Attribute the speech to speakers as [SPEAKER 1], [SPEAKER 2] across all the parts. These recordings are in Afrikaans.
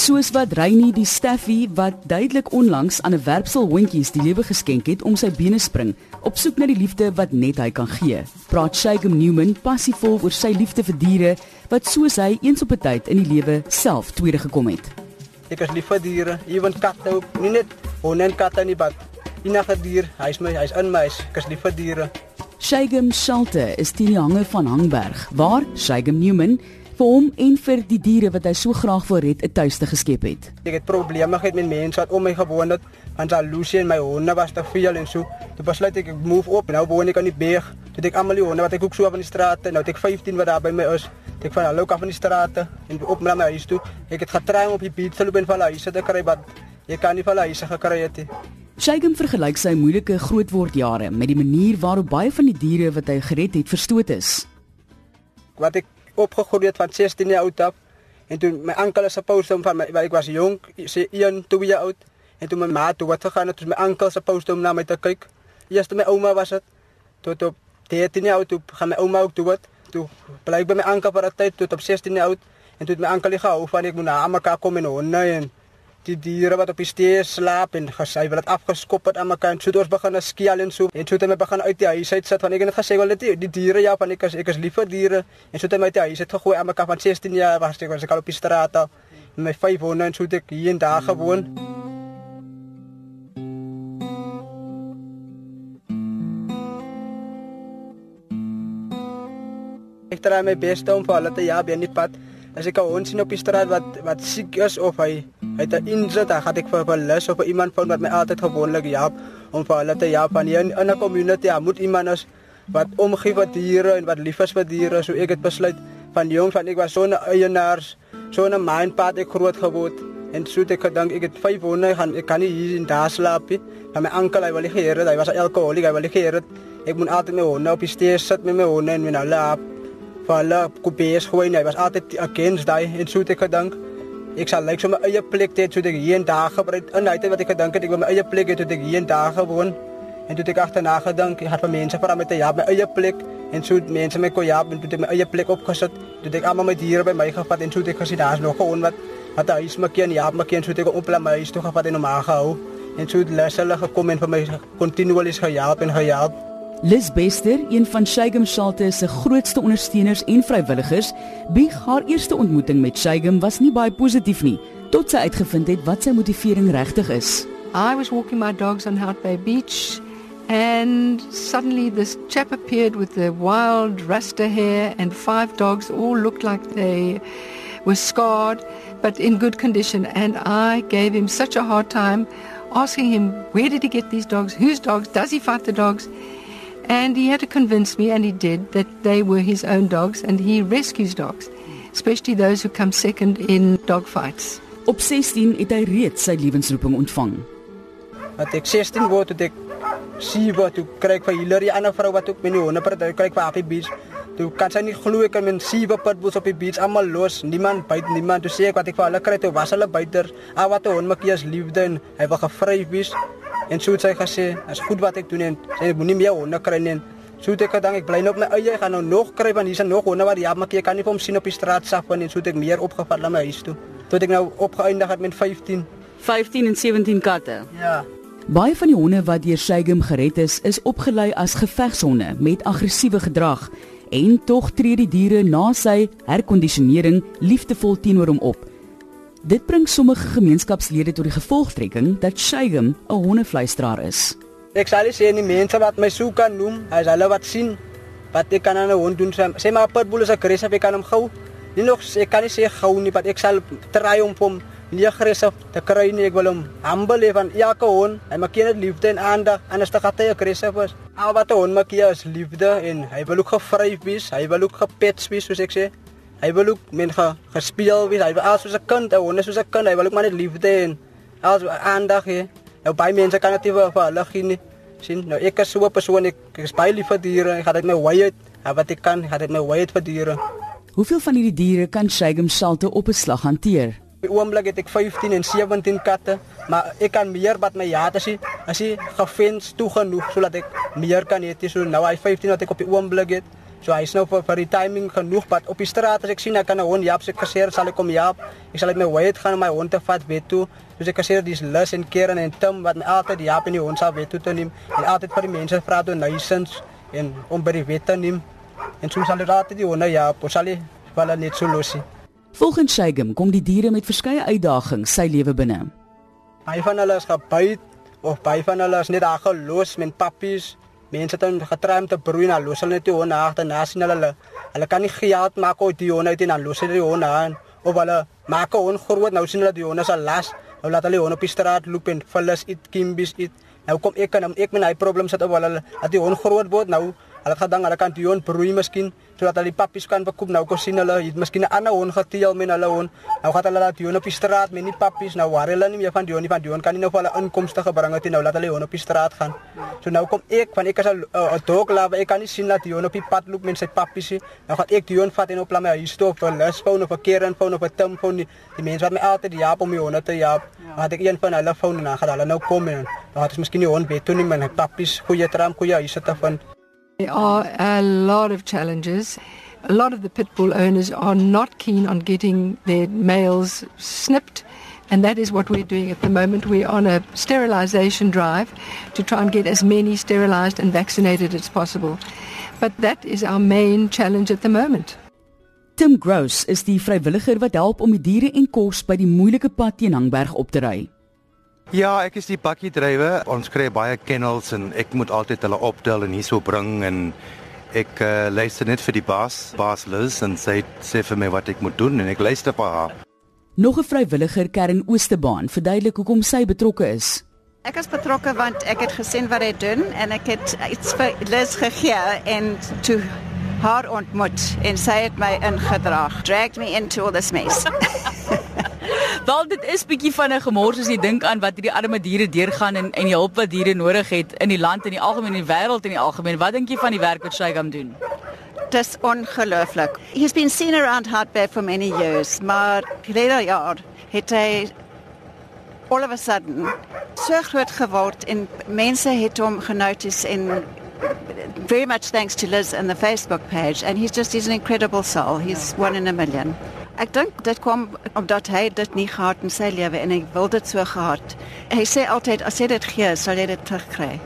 [SPEAKER 1] Soos wat Reynie die Staffie wat duidelik onlangs aan 'n werpsel hondjies die lewe geskenk het om sy bene spring, op soek na die liefde wat net hy kan gee. Praat Shagem Newman passievol oor sy liefde vir diere wat soos hy eens op 'n tyd in die lewe self tweede gekom het.
[SPEAKER 2] Ek is lief vir diere, ewen katte ook, nie net honde en katte nie, maar enige dier, hy's my, hy's in my, ek is lief vir diere.
[SPEAKER 1] Shagem Shelter is die hange van Hangberg waar Shagem Newman vir hom en vir die diere wat hy so graag wil red 'n tuiste geskep het.
[SPEAKER 2] Ek het probleme gehad met mense wat om my gewoon het, want al Lucy en my honde was te veel en so. Toe besluit ek ek move op en nou woon ek aan die berg. Toe ek almal die honde wat ek ook so op in die strate, nou het ek 15 wat daar by my is. Toe ek van hulle ook af in die strate en op na my huis toe. Ek het getry om op die beat te loop en van huis te kry wat ek kan nie van huis gekry het nie.
[SPEAKER 1] Shagem vergelyk sy moeilike grootwordjare met die manier waarop baie van die diere wat hy gered het verstoot is.
[SPEAKER 2] Wat ek opgegroei het van 16 jaar oud af. En toen mijn enkel is om van ik was jong, 1, 2 jaar oud. En toen mijn maat toe wat gegaan, toen mijn enkel supposed om naar mij te kijken. Eerst mijn oma was het. Tot op 13 jaar oud, toen gaan mijn oma ook toe. Toen blijf bij mijn enkel voor tijd, tot op 16 jaar oud. En toen mijn enkel gehouden van ik moet naar elkaar komen en. Die diere wat op die steer slaap en gesy wil dit afgeskop het aan mekaar en so het ons begin skiel en so. En so het hy begin uit die huis uit sit van ek het gesê wel dit die diere ja van ek is ek is lief vir diere. En so het hy my uit die huis uit gegooi aan mekaar van 16 jaar was ek was ek al op die straat met my vyf honde en so het ek hier en daar gewoon. Ek probeer my bes om vir hulle te by in die pad as ek 'n hond sien op die straat wat wat siek is of hy hy het 'n inset, dan gaan ek vir 'n lus of vir iemand van wat my altyd gewoonlik help om vir hulle te help van in 'n community moet iemand is wat omgee vir diere en wat lief is vir diere. So ek het besluit van jong van ek was so 'n eienaars, so 'n mindpad ek groot geword en so het ek gedink ek het 5 honde gaan ek kan nie hier in daar slaap nie. Maar my oom hy wil nie geheer hy was alkoholiek, hy wil nie geheer ek moet altyd my honde op die steer sit met my honde en met hulle op vir hulle kopies gooi. Hy was altyd against daai en so het ek gedink ek sal lyk like, so my eie plek hê sodat ek hier en daar gebruik. In daai tyd wat ek gedink het ek wil my eie plek hê sodat ek hier en daar gewoon. En toe het ek agterna gedink, ek het vir mense vra met 'n ja, my eie plek en so mense my kon ja, en toe het ek my eie plek opgesit. Toe ek almal my diere by my gevat en so het ek gesien daar's nog 'n hond wat wat hy is my kind, ja, my kind so het ek op my huis toe gevat en hom aangehou. En so het hulle gekom en vir my kontinuerlik gehelp en gehelp.
[SPEAKER 1] Liz Bester, een van Shagem Shalte se grootste ondersteuners en vrywilligers, bieg haar eerste ontmoeting met Shagem was nie baie positief nie, tot sy uitgevind het wat sy motivering regtig is.
[SPEAKER 3] I was walking my dogs on Hout Bay Beach and suddenly this chap appeared with the wild rasta hair and five dogs all looked like they were scarred but in good condition and I gave him such a hard time asking him where did he get these dogs? Whose dogs? Does he fight the dogs? And he had to convince me, and he did, that they were his own dogs, and he rescues dogs, especially those who come second in dog fights.
[SPEAKER 1] Op 16 het hy reeds sy lewensroeping ontvang.
[SPEAKER 2] Wat ek 16 word, het ek sien wat ek kry vir Hillary, 'n ander vrou wat ook met die honde praat, kry vir Happy Beach. Toe kan sy nie glo ek kan men sewe pitbulls op die beach almal los. Niemand byt niemand. Toe sê ek wat ek vir hulle kry, toe was hulle buiter. Al wat 'n hond maak is liefde en hy wil gevry wees. En so het sy gesê, "As goed wat ek doen en sy moenie meer honde kry nie." So het ek gedink ek bly nou op my eie, ek gaan nou nog kry want hier's nog honde wat ja, maar ek kan nie vir hom sien op die straat saf en so het ek meer opgevat na my huis toe. Tot ek nou opgeëindig het met 15.
[SPEAKER 1] 15 en 17 katte.
[SPEAKER 2] Ja.
[SPEAKER 1] Baie van die honde wat deur Shagem gered is, is opgelei as gevegshonde met aggressiewe gedrag en tog tree die diere na sy herkondisionering liefdevol teenoor hom op. Dit bring sommige gemeenskapslede tot die gevolgtrekking dat Shagem 'n hondefluisteraar is.
[SPEAKER 2] Ek sal sê nie mense wat my sou kan noem, as hulle wat sien wat ek kan aan 'n hond doen, sê maar pitbull is aggressief, ek kan hom gou. Nie nog ek kan nie sê gou nie, maar ek sal try om hom nie aggressief te kry nie. Ek wil hom humble van elke hond. Hy maak net liefde en aandag, anders dan gaan hy aggressief wees. Al wat 'n hond maak hier is liefde en hy wil ook gevry wees, hy wil ook gepet wees, soos ek sê. Hy wil ook men ge, gespeel wees. Hy wil as soos 'n kind, 'n hond soos 'n kind. Hy wil ook maar net liefde en as aandag hê. Nou baie mense kan dit vir hulle gee nie. sien. Nou ek is so 'n persoon ek, ek is baie lief vir diere. Ek gaan dit my wy uit. Wat ek kan, gaan dit my wy uit vir diere.
[SPEAKER 1] Hoeveel van hierdie diere kan Shagem Shalte op 'n slag hanteer?
[SPEAKER 2] Op die oomblik het ek 15 en 17 katte, maar ek kan meer wat my ja te sien. As jy gefens toe genoeg sodat ek meer kan hê. So nou hy 15 wat ek op die oomblik het So hy's nou vir vir die timing genoeg pad op die straat as ek sien ek kan 'n hond jap se kasseer sal ek kom jap. Ek sal uit my wy uit gaan om my hond te vat wet toe. So ek kasseer dis lus en keren en tim wat my altyd jap in die hond sal wet toe te neem. En altyd vir die mense vra toe nuisance en om by die wet te neem. En soms sal dit altyd die honde jap, of sal hy wel net so losie.
[SPEAKER 1] Volgens Shagem kom die diere met verskeie uitdagings sy lewe binne.
[SPEAKER 2] Baie van hulle is gebyt of baie van hulle is net daar gelos met pappies Mense het hom getry om te broei na los hulle net die honde agterna sien hulle hulle. Kan nie geld maak uit die honde uit en dan los hulle die honde aan. Of hulle maak 'n hond groot nou sien hulle die honde se las. Nou laat hulle honde op die straat loop en vullis eet kimbies eet. Nou kom ek kan ek met hy probleem sit op hulle dat die hond groot word nou Hulle het gedink hulle kan die hond broei miskien sodat hulle die pappies kan verkoop. Nou kom sien hulle het miskien 'n ander hond geteel met hulle hond. Nou gaan hulle laat die hond op die straat met nie pappies. Nou waar hulle nie meer van die hond nie van die hond kan nie nou vir hulle inkomste gebring het nie. Nou laat hulle die hond op die straat gaan. So nou kom ek van ek as 'n uh, dog lover. Ek kan nie sien dat die hond op die pad loop met sy pappies nie. Nou gaan ek die hond vat en op laat my huis toe vir lusfoon of 'n keren foon of 'n timfoon. Die, die mense wat my altyd jaap om die honde te jaap. Ja. Het ek een van hulle foon en dan gaan hulle nou kom en dan het ons miskien die hond weet toe nie met pappies goeie tram goeie huis te vind.
[SPEAKER 3] There are a lot of challenges. A lot of the pit bull owners are not keen on getting their males snipped, and that is what we're doing at the moment. We're on a sterilization drive to try and get as many sterilized and vaccinated as possible. But that is our main challenge at the moment.
[SPEAKER 1] Tim Gross is die vrywilliger wat help om die diere en kos by die moeilike pad teen Hangberg op te ry.
[SPEAKER 4] Ja, ek is die bakkie drywer. Ons kry baie kennels en ek moet altyd hulle optel en hierso bring en ek uh, luister net vir die baas, baas Liz en sy sê vir my wat ek moet doen en ek luister vir haar.
[SPEAKER 1] Nog 'n vrywilliger Kern Oosterbaan verduidelik hoekom sy betrokke is.
[SPEAKER 5] Ek is betrokke want ek het gesien wat hy doen en ek het iets vir Liz gegee en toe haar ontmoet en sy het my ingedraag. Dragged me into all this mess.
[SPEAKER 1] Wel dit is bietjie van 'n gemors as jy dink aan wat hierdie arme diere deurgaan en en die hulp wat diere nodig het in die land en die algemeen in die wêreld en die algemeen. Wat dink jy van die werk wat Shaigam doen?
[SPEAKER 5] Dis ongelooflik. He's been seen around Hart Bay for many years, maar later jaar het hy all of a sudden so groot geword en mense het hom genotice en very much thanks to Liz and the Facebook page and he's just he's an incredible soul. He's one in a million. Ek dink dit kom omdat hy dit nie gehad in sy lewe en hy wil dit so gehad. Hy sê altyd as jy dit gee, sal jy dit terugkry.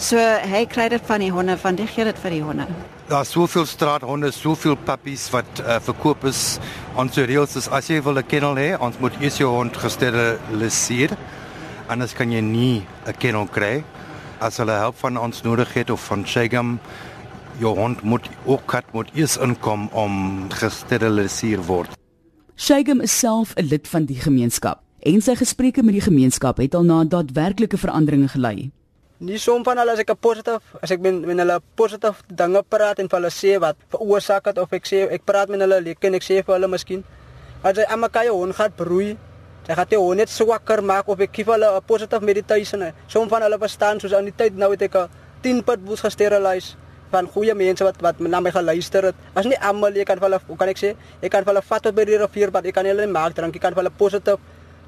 [SPEAKER 5] So hy kry dit van die honde, van die gee dit vir die honde.
[SPEAKER 4] Daar's soveel straathonde, soveel puppies wat uh, verkoop is. Ons reëls is as jy wil 'n kennel hê, ons moet eers jou hond gesteriliseer. Anders kan jy nie 'n kennel kry. As hulle hulp van ons nodig het of van Shagam jou hond moet ook kat moet eers inkom om gesteriliseer word.
[SPEAKER 1] Shagam is self 'n lid van die gemeenskap en sy gesprekke met die gemeenskap het al na daadwerklike veranderinge gelei.
[SPEAKER 2] Nie som van hulle as ek positief, as ek ben met hulle positief dinge praat en hulle sê wat veroorsaak het of ek sê ek praat met hulle lekker en ek sê vir hulle miskien as hy amakaye hond gaan broei, hy gaan dit hond net swakker maak of ek gee hulle 'n positief meditation. Som van hulle verstaan soos aan die tyd nou het ek 'n 10 pitbulls gesteriliseer van goeie mense wat wat na my geluister het. Was nie almal jy kan hulle hoe kan ek sê? Ek kan hulle vat tot by die rivier, maar ek kan hulle maak drank. Ek kan hulle positief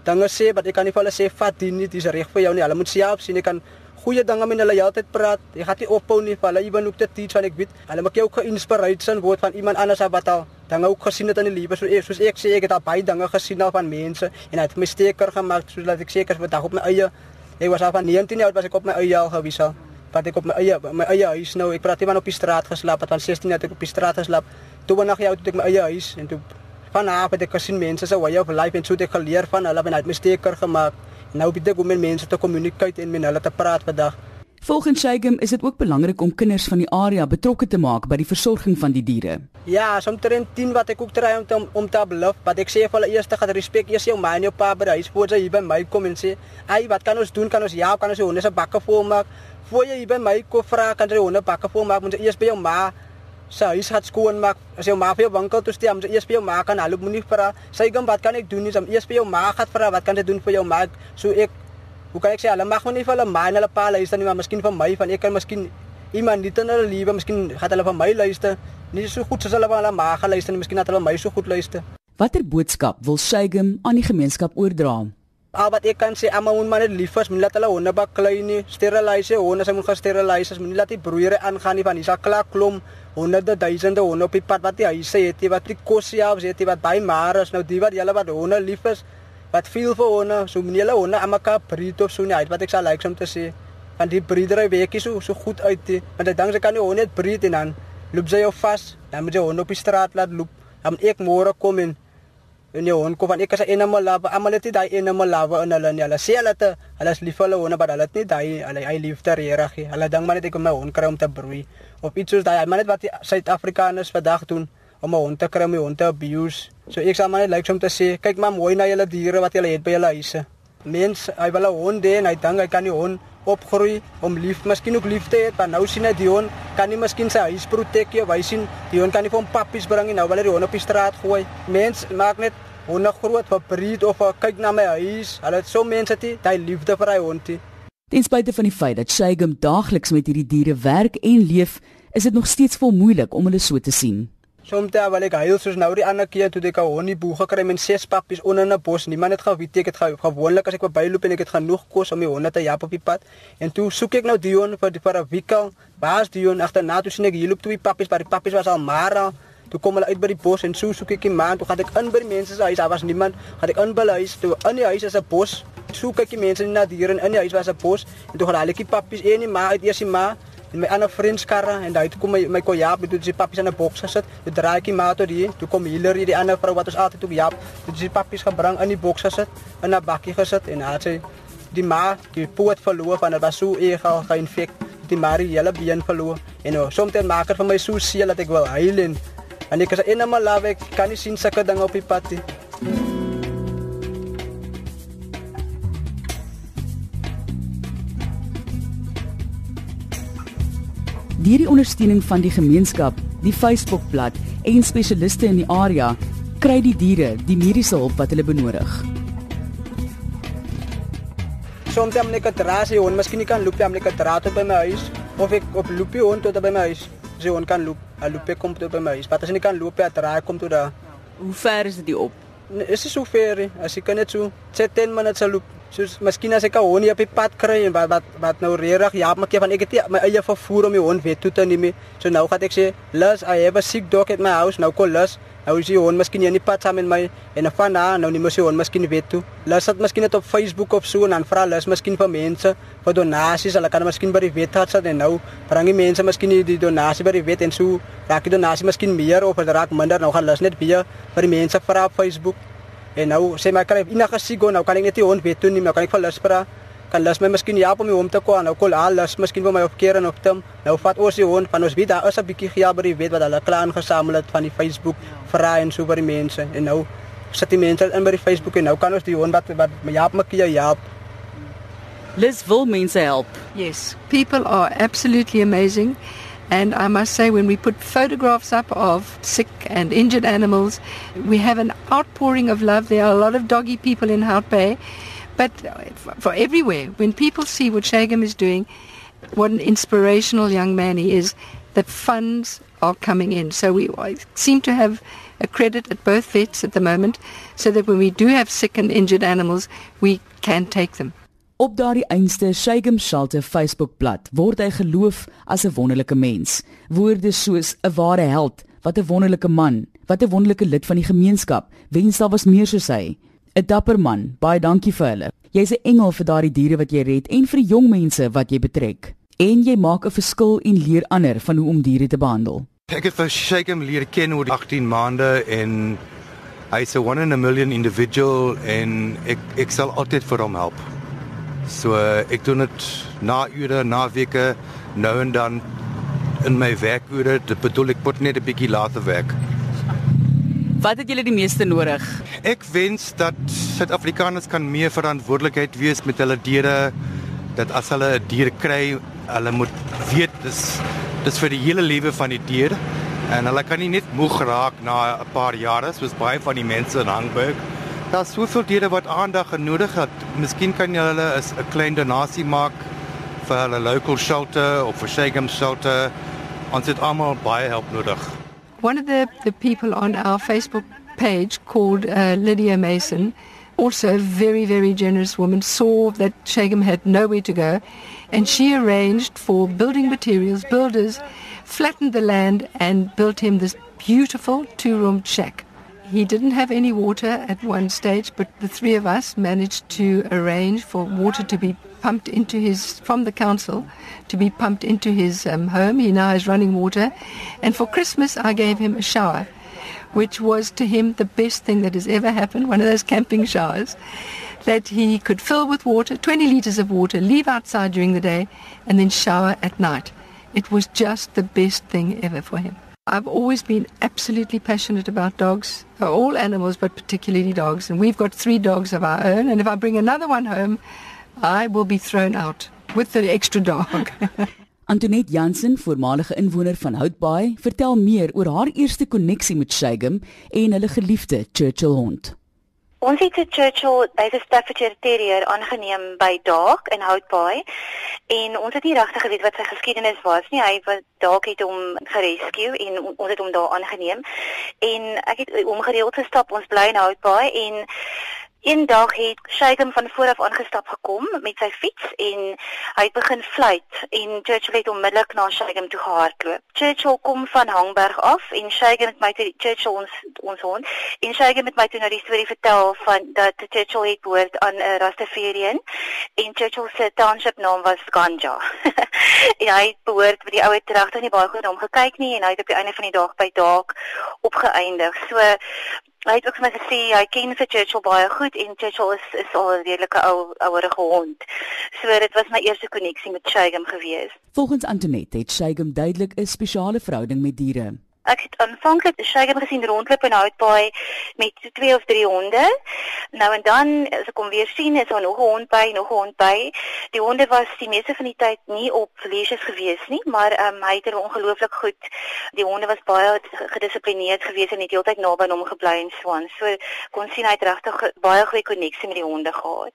[SPEAKER 2] dinge sê, maar ek kan nie vir hulle sê vat dit nie, dis reg vir jou nie. Hulle moet self sien ek kan goeie dinge met hulle altyd praat. Jy gaan nie ophou nie vir hulle ewen ook te teach van ek weet. Hulle maak jou ook geïnspireerd word van iemand anders wat al dinge ook gesien het in die lewe. So ek soos ek sê ek het al baie dinge gesien al van mense en het my steker gemaak sodat ek seker is wat op my eie Ek was al van 19 jaar oud was ek op my eie al gewees al wat ek op my eie my eie huis nou ek praat nie van op die straat geslaap van 16 het ek op die straat geslaap toe wanneer jy uit ek my eie huis en toe van af het ek gesien mense se way of life en so het ek geleer van hulle en het my steker gemaak nou bied ek om met mense te kommunikeer en met hulle te praat vandag
[SPEAKER 1] Volgens Shagem is dit ook belangrik om kinders van die area betrokke te maak by die versorging van die diere.
[SPEAKER 2] Ja, somtrent 10 wat ek ook try om te om te beloof, wat ek sê vir hulle eers te gaan respek eers jou ma en jou pa by die huis voor jy hier by my kom en sê, "Ai, wat kan ons doen? Kan ons ja, kan ons honde se bakke vol maak?" Voor jy by my kom vra, kan jy honde bakke vol maak, moet jy eers by jou ma sy huis gaan skoon maak. As jou ma vir jou winkel toe stuur, moet jy eers by jou ma kan hallo moenie vra, "Sy gaan wat kan ek doen?" Jy moet eers by jou ma gaan vra, "Wat kan jy doen vir jou ma?" So ek Hoe kan ek sê hulle mag nie vir hulle my en hulle pa luister nie, maar miskien vir my van ek kan miskien iemand dit in hulle lewe, miskien gaan hulle van my luister. Nie so goed soos hulle van hulle ma geluister nie, miskien dat hulle my so goed luister.
[SPEAKER 1] Watter boodskap wil Shagem aan die gemeenskap oordra?
[SPEAKER 2] Al wat ek kan sê, almal moet maar net lief wees, moenie laat hulle honde baklei nie, steriliseer honde, sy moet gesteriliseer, moenie laat die broeiere aangaan nie van dis al klaar klom honderde duisende honde op die pad wat die huise het, wat die kos selfs het, wat baie maar is nou die wat julle wat honde lief is, wat veel vir honde, so meneer hulle honde aan mekaar breed of so nie uit wat ek sal like om te sê. Want die breedery weekie so so goed uit die, want ek dink sy kan nie honde breed en dan loop sy jou vas, dan moet jy honde op die straat laat loop. Dan ek môre kom en en jy hond kom van ek as 'n animal lover, almal het daai animal lover in hulle nie. Hulle sê hulle te hulle is lief vir hulle honde, maar hulle het nie daai hulle hy liefde regtig nie. Hulle dink maar net ek kom my hond kry om te broei of iets soos daai. Maar net wat die Suid-Afrikaners vandag doen om 'n hond te die hond te abuse. So ek sê maar net like om te sê, kyk maar mooi na julle diere wat julle het by julle huise. Mens, hy wil 'n hond hê en hy dink hy kan die hond opgroei om lief, miskien ook liefde het, maar nou sien hy die hond kan nie miskien sy huis protek nie, hy sien die hond kan nie vir hom pappies bring nie, nou wil hy die hond op die straat gooi. Mens maak net honde groot vir breed of vir kyk na my huis. Hulle het so mense dit, hy liefde vir hy hondie.
[SPEAKER 1] Ten spyte van die feit dat Shagum daagliks met hierdie diere werk en leef, is dit nog steeds vol moeilik om hulle so te sien.
[SPEAKER 2] Soms wil ek huil soos nou die ander keer toe ek 'n hondieboe gekry met ses pappies onder 'n bos. Niemand het geweet ek het gewoonlik as ek byloop en ek het genoeg kos om die honde te jap op die pad. En toe soek ek nou Dion vir die vir 'n wikkel. Waar's Dion? Agterna toe sien ek hier loop twee pappies, maar die pappies was al maar Toe kom hulle uit by die bos en so soek ek die man. Toe gaan ek in by die mense se huis. Daar was niemand. Gaan ek in by hulle huis. Toe in die huis is 'n bos. Soek ek die mense na diere en in die huis was 'n bos. En toe gaan hulle die pappies een nie maar uit eers die ma en my ander vriend skarre en daai toe kom my my kojap toe die pappies in 'n boks gesit. Toe draai ek die ma tot hier. Toe kom Hillary die ander vrou wat ons altyd toe jap. Toe die pappies gebring in die boks gesit in 'n bakkie gesit en haar sê die ma die poot verloor van 'n basu e geïnfek die Marie hele been verloor en nou soms maak dit vir my so seer dat ek wil huil en En ek is 'n animal lover, ek kan nie sien sulke dinge op die pad nie.
[SPEAKER 1] Deur die ondersteuning van die gemeenskap, die Facebookblad en spesialiste in die area, kry die diere die mediese hulp wat hulle benodig.
[SPEAKER 2] Soms dan net 'n drasie, en miskien kan loop met 'n draad tot by my huis of ek op loopie hond tot by my huis sy on kan loop. Hy loop kom toe by my huis. Wat as hy kan loop, hy draai kom toe daar.
[SPEAKER 1] Hoe ver is dit op?
[SPEAKER 2] Nee, is dit so ver? As jy kan net so 10 minute sal loop. Soos miskien as ek 'n hond op die pad kry en wat wat, wat nou regtig ja, maar ek van ek het my eie vervoer om die hond weer toe te neem. So nou gaan ek sê, "Lus, I have a sick dog at my house." Nou kom Lus, Nou is die hond miskien nie pad saam met my en van daar nou nie mos die hond miskien weet toe. Las dit miskien net op Facebook of so en dan vra hulle miskien vir mense vir donasies. Hulle kan miskien by die wet het sit en nou bring die mense miskien die donasie by die wet en so raak die donasie miskien meer of raak minder. Nou gaan hulle net weer vir die mense vra op Facebook. En nou sê my kan ek enige sigo nou kan ek net die hond weet toe nie, nou kan ek vir hulle vra kan las my miskien help om hom te kom nou kol al las miskien vir my op keer en op tem. Nou vat ons die hond van ons weet daar is 'n bietjie die weet wat hulle klaar ingesamel het van die Facebook vra en so vir die mense en nou sit die mense in by die Facebook en nou kan ons die hond wat wat my keer help
[SPEAKER 1] Lis wil mense help.
[SPEAKER 3] Yes people are absolutely amazing And I must say, when we put photographs up of sick and injured animals, we have an outpouring of love. There are a lot of doggy people in Hout Bay. But for everywhere, when people see what Shagam is doing, what an inspirational young man he is, that funds are coming in. So we seem to have a credit at both vets at the moment, so that when we do have sick and injured animals, we can take them.
[SPEAKER 1] Op daardie einste Shagam Shelter Facebookblad word hy geloof as 'n wonderlike mens. Woorde soos 'n ware held, wat 'n wonderlike man, wat 'n wonderlike lid van die gemeenskap, wens daar was meer soos hy. 'n dapper man. Baie dankie vir hulle. Jy's 'n engel vir daardie diere wat jy red en vir die jong mense wat jy betrek. En jy maak 'n verskil en leer ander van hoe om diere te behandel.
[SPEAKER 4] Ek het vir Shagem leer ken oor 18 maande en hy's 'n one in a million individual en ek ek sal altyd vir hom help. So ek doen dit na ure, na weke, nou en dan in my werkure. Dit bedoel ek moet net 'n bietjie later werk.
[SPEAKER 1] Wat het julle die meeste nodig?
[SPEAKER 4] Ek wens dat Suid-Afrikaners kan meer verantwoordelikheid wees met hulle diere. Dat as hulle 'n dier kry, hulle moet weet dis dis vir die hele lewe van die dier en hulle kan nie net moeg raak na 'n paar jare soos baie van die mense in Hangburg. Daar's soveel diere wat aandag nodig het. Miskien kan jy hulle 'n klein donasie maak vir hulle local shelter of vir Shagam shelter. Ons het almal baie help nodig.
[SPEAKER 3] One of the, the people on our Facebook page called uh, Lydia Mason, also a very, very generous woman, saw that Shagam had nowhere to go and she arranged for building materials, builders, flattened the land and built him this beautiful two-roomed shack. He didn't have any water at one stage, but the three of us managed to arrange for water to be pumped into his, from the council, to be pumped into his um, home. He now has running water. And for Christmas, I gave him a shower, which was to him the best thing that has ever happened, one of those camping showers that he could fill with water, 20 liters of water, leave outside during the day, and then shower at night. It was just the best thing ever for him. I've always been absolutely passionate about dogs, all animals, but particularly dogs. And we've got three dogs of our own. And if I bring another one home, I will be thrown out with the extra dog.
[SPEAKER 1] Antoinette Jansen, voormalige inwoner van Houtbaai, vertel meer oor haar eerste koneksie met Shagem en hulle geliefde Churchill hond.
[SPEAKER 6] Ons het 'n Churchill by die Staffordshire Terrier aangeneem by Daak in Houtbaai en ons het nie regtig geweet wat sy geskiedenis was nie. Hy was Daak het hom gerescue en ons het hom daar aangeneem. En ek het hom gereeld gestap. Ons bly in Houtbaai en Eendag het Shagem van voor af aangestap gekom met sy fiets en hy het begin fluit en Churchill het onmiddellik na Shagem toe gehardloop. Churchill kom van Hangberg af en Shagem het my toe Churchill ons ons hond en Shagem het my toe nou die storie vertel van dat Churchill het behoort aan 'n Rastafarian en Churchill se township naam was Ganja. en hy het behoort by die ouer terugte nie baie goed na hom gekyk nie en hy het op die einde van die dag by Daak opgeëindig. So Hy het ook vir my gesê hy ken vir Churchill baie goed en Churchill is is al 'n redelike ou ouerige hond. So dit was my eerste koneksie met Shagem gewees.
[SPEAKER 1] Volgens Antoinette het Shagem duidelik 'n spesiale verhouding met diere.
[SPEAKER 6] Ek het aanvanklik Shagem gesien rondloop in Houtbaai met twee of drie honde. Nou en dan as ek hom weer sien, is daar nog 'n hond by, nog 'n hond by. Die honde was die meeste van die tyd nie op leashes gewees nie, maar um, hy het er ongelooflik goed. Die honde was baie gedissiplineerd gewees en het heeltyd naby aan hom gebly en so aan. So kon sien hy het regtig baie goeie koneksie met die honde gehad.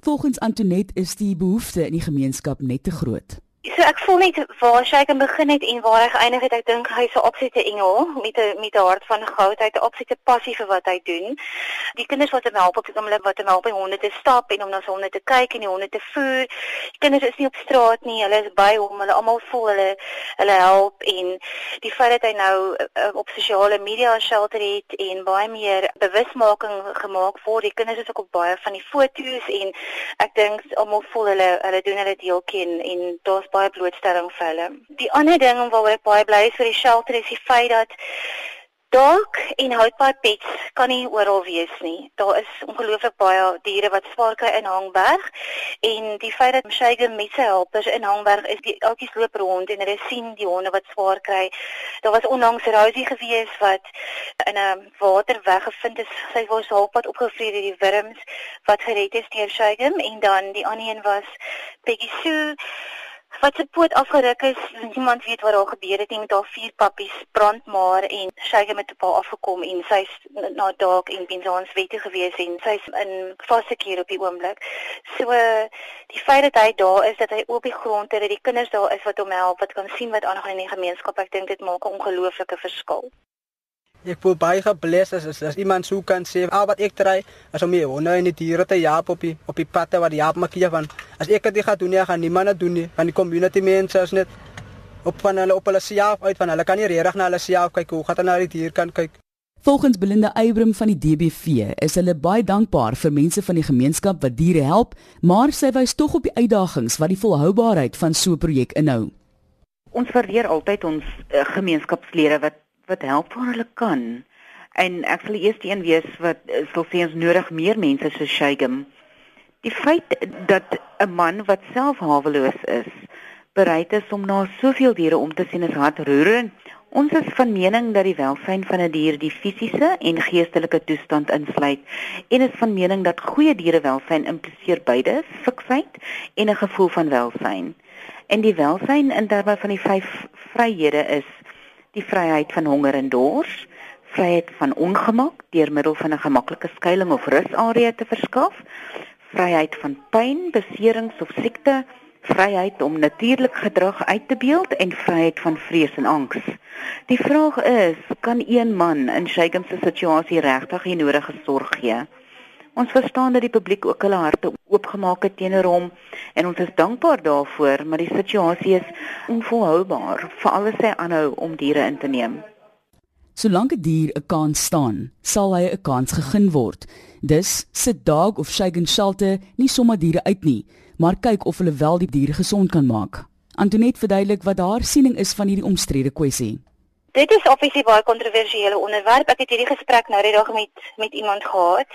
[SPEAKER 1] Volgens Antoinette is die behoefte in die gemeenskap net te groot.
[SPEAKER 6] So ek voel net waar sy kan begin het en waar hy geëindig het. Ek dink hy's 'n opsette engel met 'n met 'n hart van goud. Hy het 'n opsette passie vir wat hy doen. Die kinders wat hom help op die oomblik wat hom help om honde te stap en om na sy honde te kyk en die honde te voer. Die kinders is nie op straat nie. Hulle is by hom. Hulle almal voel hulle hulle help en die feit dat hy nou uh, op sosiale media shelter het en baie meer bewusmaking gemaak word. Die kinders is ook op baie van die foto's en ek dink almal voel hulle hulle doen hulle deeltjie en, en baie blootstelling vir hulle. Die ander ding waaroor ek baie bly is vir die shelter is die feit dat Dalk en houtbaai pets kan nie oral wees nie. Daar is ongelooflik baie diere wat swaar kry in Hangberg en die feit dat Mshayge met sy helpers in Hangberg is, die oudjies loop rond en hulle sien die honde wat swaar kry. Daar was onlangs Rosie gewees wat in 'n water weggevind is. Sy was halfpad opgevreet deur die wurms wat gered is deur Mshayge en dan die ander een was Peggy Sue wat se poot afgeruk is, niemand weet wat daar gebeur het nie met haar vier pappies brand maar en sy het met 'n paar afgekom en sy's na dalk en Benzans wete gewees en sy's in vaste keer op die oomblik. So die feit dat hy daar is, dat hy op die grond het, dat die kinders daar is wat hom help, wat kan sien wat aangaan in die gemeenskap, ek dink dit maak 'n ongelooflike verskil.
[SPEAKER 2] Ek voel baie gebless as, as, as iemand sou kan sê, "Ah, wat ek try, as om hier honde en die diere te jaap op die op die padte wat jaap maak hier van. As ek dit gaan doen, nie gaan niemand dit doen nie. Van die community mense is net op van hulle op hulle self uit van hulle kan nie regtig na hulle self kyk hoe gaan hulle na die dier kan kyk.
[SPEAKER 1] Volgens Belinda Eybrum van die DBV is hulle baie dankbaar vir mense van die gemeenskap wat diere help, maar sy wys tog op die uitdagings wat die volhoubaarheid van so 'n projek inhou.
[SPEAKER 7] Ons waardeer altyd ons uh, gemeenskapslede wat wat help waar hulle kan. En ek sal eers die een wees wat eh, sal sê ons nodig meer mense so Shagem. Die feit dat 'n man wat self haweloos is, bereid is om na soveel diere om te sien is hartroerend. Ons is van mening dat die welstand van 'n die dier die fisiese en geestelike toestand insluit en is van mening dat goeie dierewelstand impliseer beide fiksheid en 'n gevoel van welstand. En die welstand in terme van die vyf vryhede is die vryheid van honger en dors, vryheid van ongemak deur middel van 'n gemaklike skuilings of rusarea te verskaf, vryheid van pyn, beserings of siekte, vryheid om natuurlik gedrag uit te beeld en vryheid van vrees en angs. Die vraag is, kan een man in Shagem se situasie regtig die nodige sorg gee? Ons verstaan dat die publiek ook hulle harte oopgemaak het teenoor hom en ons is dankbaar daarvoor, maar die situasie is onvolhoubaar vir alles hy aanhou om diere in te neem.
[SPEAKER 1] Solank 'n die dier 'n kans staan, sal hy 'n kans gegee word. Dus sit dog of shaken shelter nie sommer diere uit nie, maar kyk of hulle wel die diere gesond kan maak. Antoinette verduidelik wat haar siening is van hierdie omstrede kwessie.
[SPEAKER 6] Dit is obviously baie kontroversiële onderwerp. Ek het hierdie gesprek nou die dag met met iemand gehad.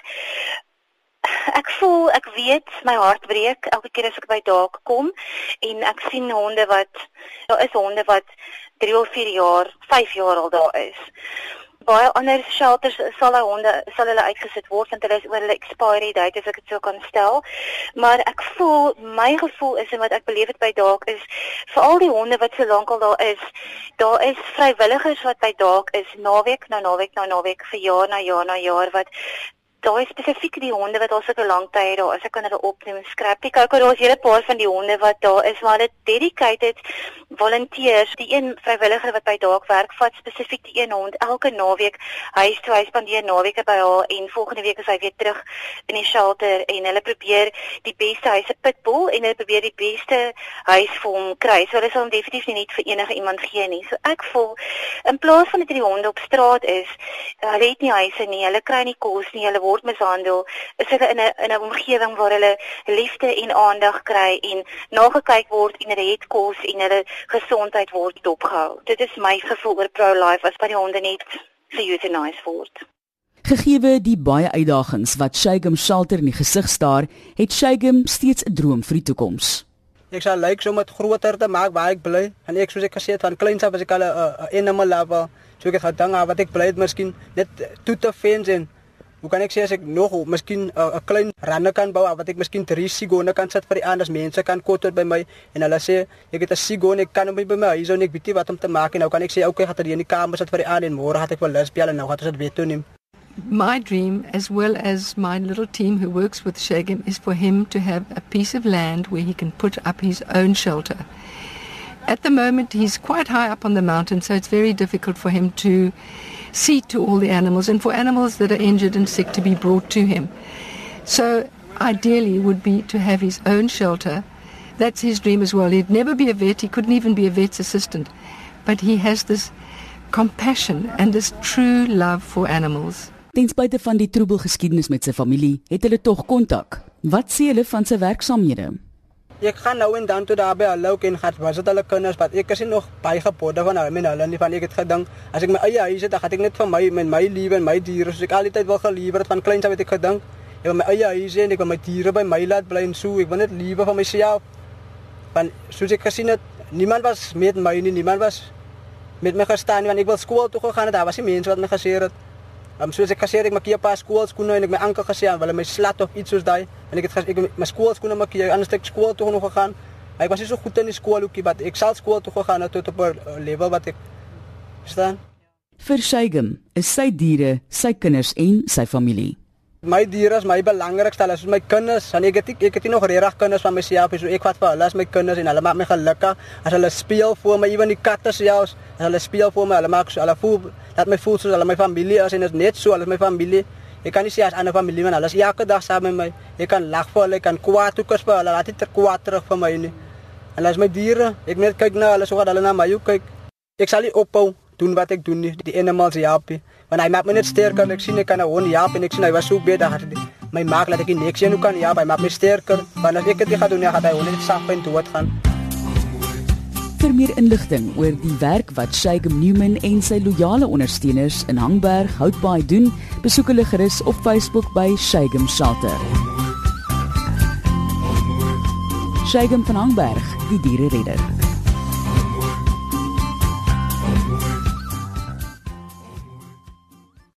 [SPEAKER 6] Ek voel, ek weet my hart breek elke keer as ek by daak kom en ek sien honde wat daar is honde wat 3 of 4 jaar, 5 jaar al daar is. Baie ander shelters sal hulle honde sal hulle uitgesit word want hulle is oor hulle expiry date as ek dit sou kan stel. Maar ek voel my gevoel is en wat ek beleef het by daak is vir al die honde wat so lank al daar is, daar is vrywilligers wat by daak is naweek na naweek na naweek vir jaar na jaar na jaar wat daai spesifiek die honde wat al sulke lank tye daar is, ek kan hulle opneem. Scrappy Coco, daar is hele paar van die honde wat daar is, maar dit dedicated volunteers, die een vrywilliger wat by daak werk, vat spesifiek die een hond elke naweek huis toe hy spandeer naweke by haar en volgende week is hy weer terug in die shelter en hulle probeer die beste huis 'n pitbull en hulle probeer die beste huis vir hom kry. So hulle sal hom definitief nie net vir enige iemand gee nie. So ek voel in plaas van dat die honde op straat is, hulle het nie huise nie, hulle kry nie kos nie, hulle word mishandel, is hulle in 'n in 'n omgewing waar hulle liefde en aandag kry en nagekyk word en hulle het kos en hulle gesondheid word dopgehou. Dit is my gevoel oor pro-life as by die honde net geëuthaniseer word.
[SPEAKER 1] Gegeewe die baie uitdagings wat Shagem Shelter in die gesig staar, het Shagem steeds 'n droom vir die toekoms.
[SPEAKER 2] Ek sal lyk so met groter te maak waar ek bly. En ek soos ek gesê het van kleins af as ek al 'n animal lover, so ek het gedink wat ek bly het miskien net toe te fens en Hoe kan ek sê as ek nog miskien 'n uh, klein rande kan bou wat ek miskien drie sigone kan sit vir die ander mense kan kom tot by my en hulle sê ek het 'n sigone ek kan hom by my huis en ek weet wat om te maak en nou kan ek sê okay gaan dit in die kamer sit vir die ander en môre gaan ek wel lus bel en nou gaan ons dit weer toe neem.
[SPEAKER 3] My dream, as well as my little team who works with Shagim, is for him to have a piece of land where he can put up his own shelter. At the moment, he's quite high up on the mountain, so it's very difficult for him to see to all the animals and for animals that are injured and sick to be brought to him. So ideally would be to have his own shelter. That's his dream as well. He'd never be a vet, he couldn't even be a vet's assistant. But he has this compassion and this true love for animals.
[SPEAKER 1] Ten spyte van die troebel geskiedenis met sy familie, het hulle tog kontak. Wat sê hulle van sy werksaamhede?
[SPEAKER 2] Ek gaan nou en dan toe daar by hulle en gaan was dit hulle kinders wat ek nog baie van hulle en hulle nie van ek het gedink as ek my eie huis het dan gaan ek net vir my met my liewe en my diere soos ek altyd wil geliewer het van kleins af het ek gedink ek wil my eie huis hê en ek wil my diere by my laat bly en so ek wil net liewe van myself. Van soos ek gesien het niemand was met my nie niemand was met my gestaan want ek wil skool toe gegaan het daar was nie mense wat my gesê Um, soos ek gesê het ek maak hier 'n paar skoolskoene en ek my anker gesê aan, wil my slat of iets soos daai en ek het ek my skoolskoene maak hier anders ek skool toe nog gegaan. Ek was nie so goed in die skool ookie, maar ek sal skool toe gegaan het tot op 'n level wat ek staan.
[SPEAKER 1] Vir Shagem is sy diere, sy kinders en sy familie
[SPEAKER 2] my diere is my belangrikste, hulle is my kinders. En ek het ek het nog regtig kinders van myself. So ek vat vir hulle as my kinders en hulle maak my gelukkig as hulle speel vir my, ewen die katte selfs. As hulle speel vir my, hulle maak so hulle voel dat my voel soos hulle my familie is en dit is net so, hulle is my familie. Ek kan nie sê as ander familie man, hulle is elke dag saam met my. Ek kan lag vir hulle, ek kan kwaad ook as vir hulle, laat dit ter kwaad terug vir my nie. Hulle is my diere. Ek net kyk na hulle, so wat hulle na my kyk. Ek sal nie ophou doen wat ek doen nie. Die animals help me. Want hy maak my net sterker. Ek sien ek kan 'n hond help en ek sien hy was so beter. My maak laat ek nie niks doen kan ja, hy maak my sterker. Want as ek dit gaan doen, ja, gaan hy hond net sag en dood gaan.
[SPEAKER 1] Vir meer inligting oor die werk wat Shagem Newman en sy loyale ondersteuners in Hangberg Houtbaai doen, besoek hulle gerus op Facebook by Shagem Shelter. Shagem van Hangberg, die diere redder.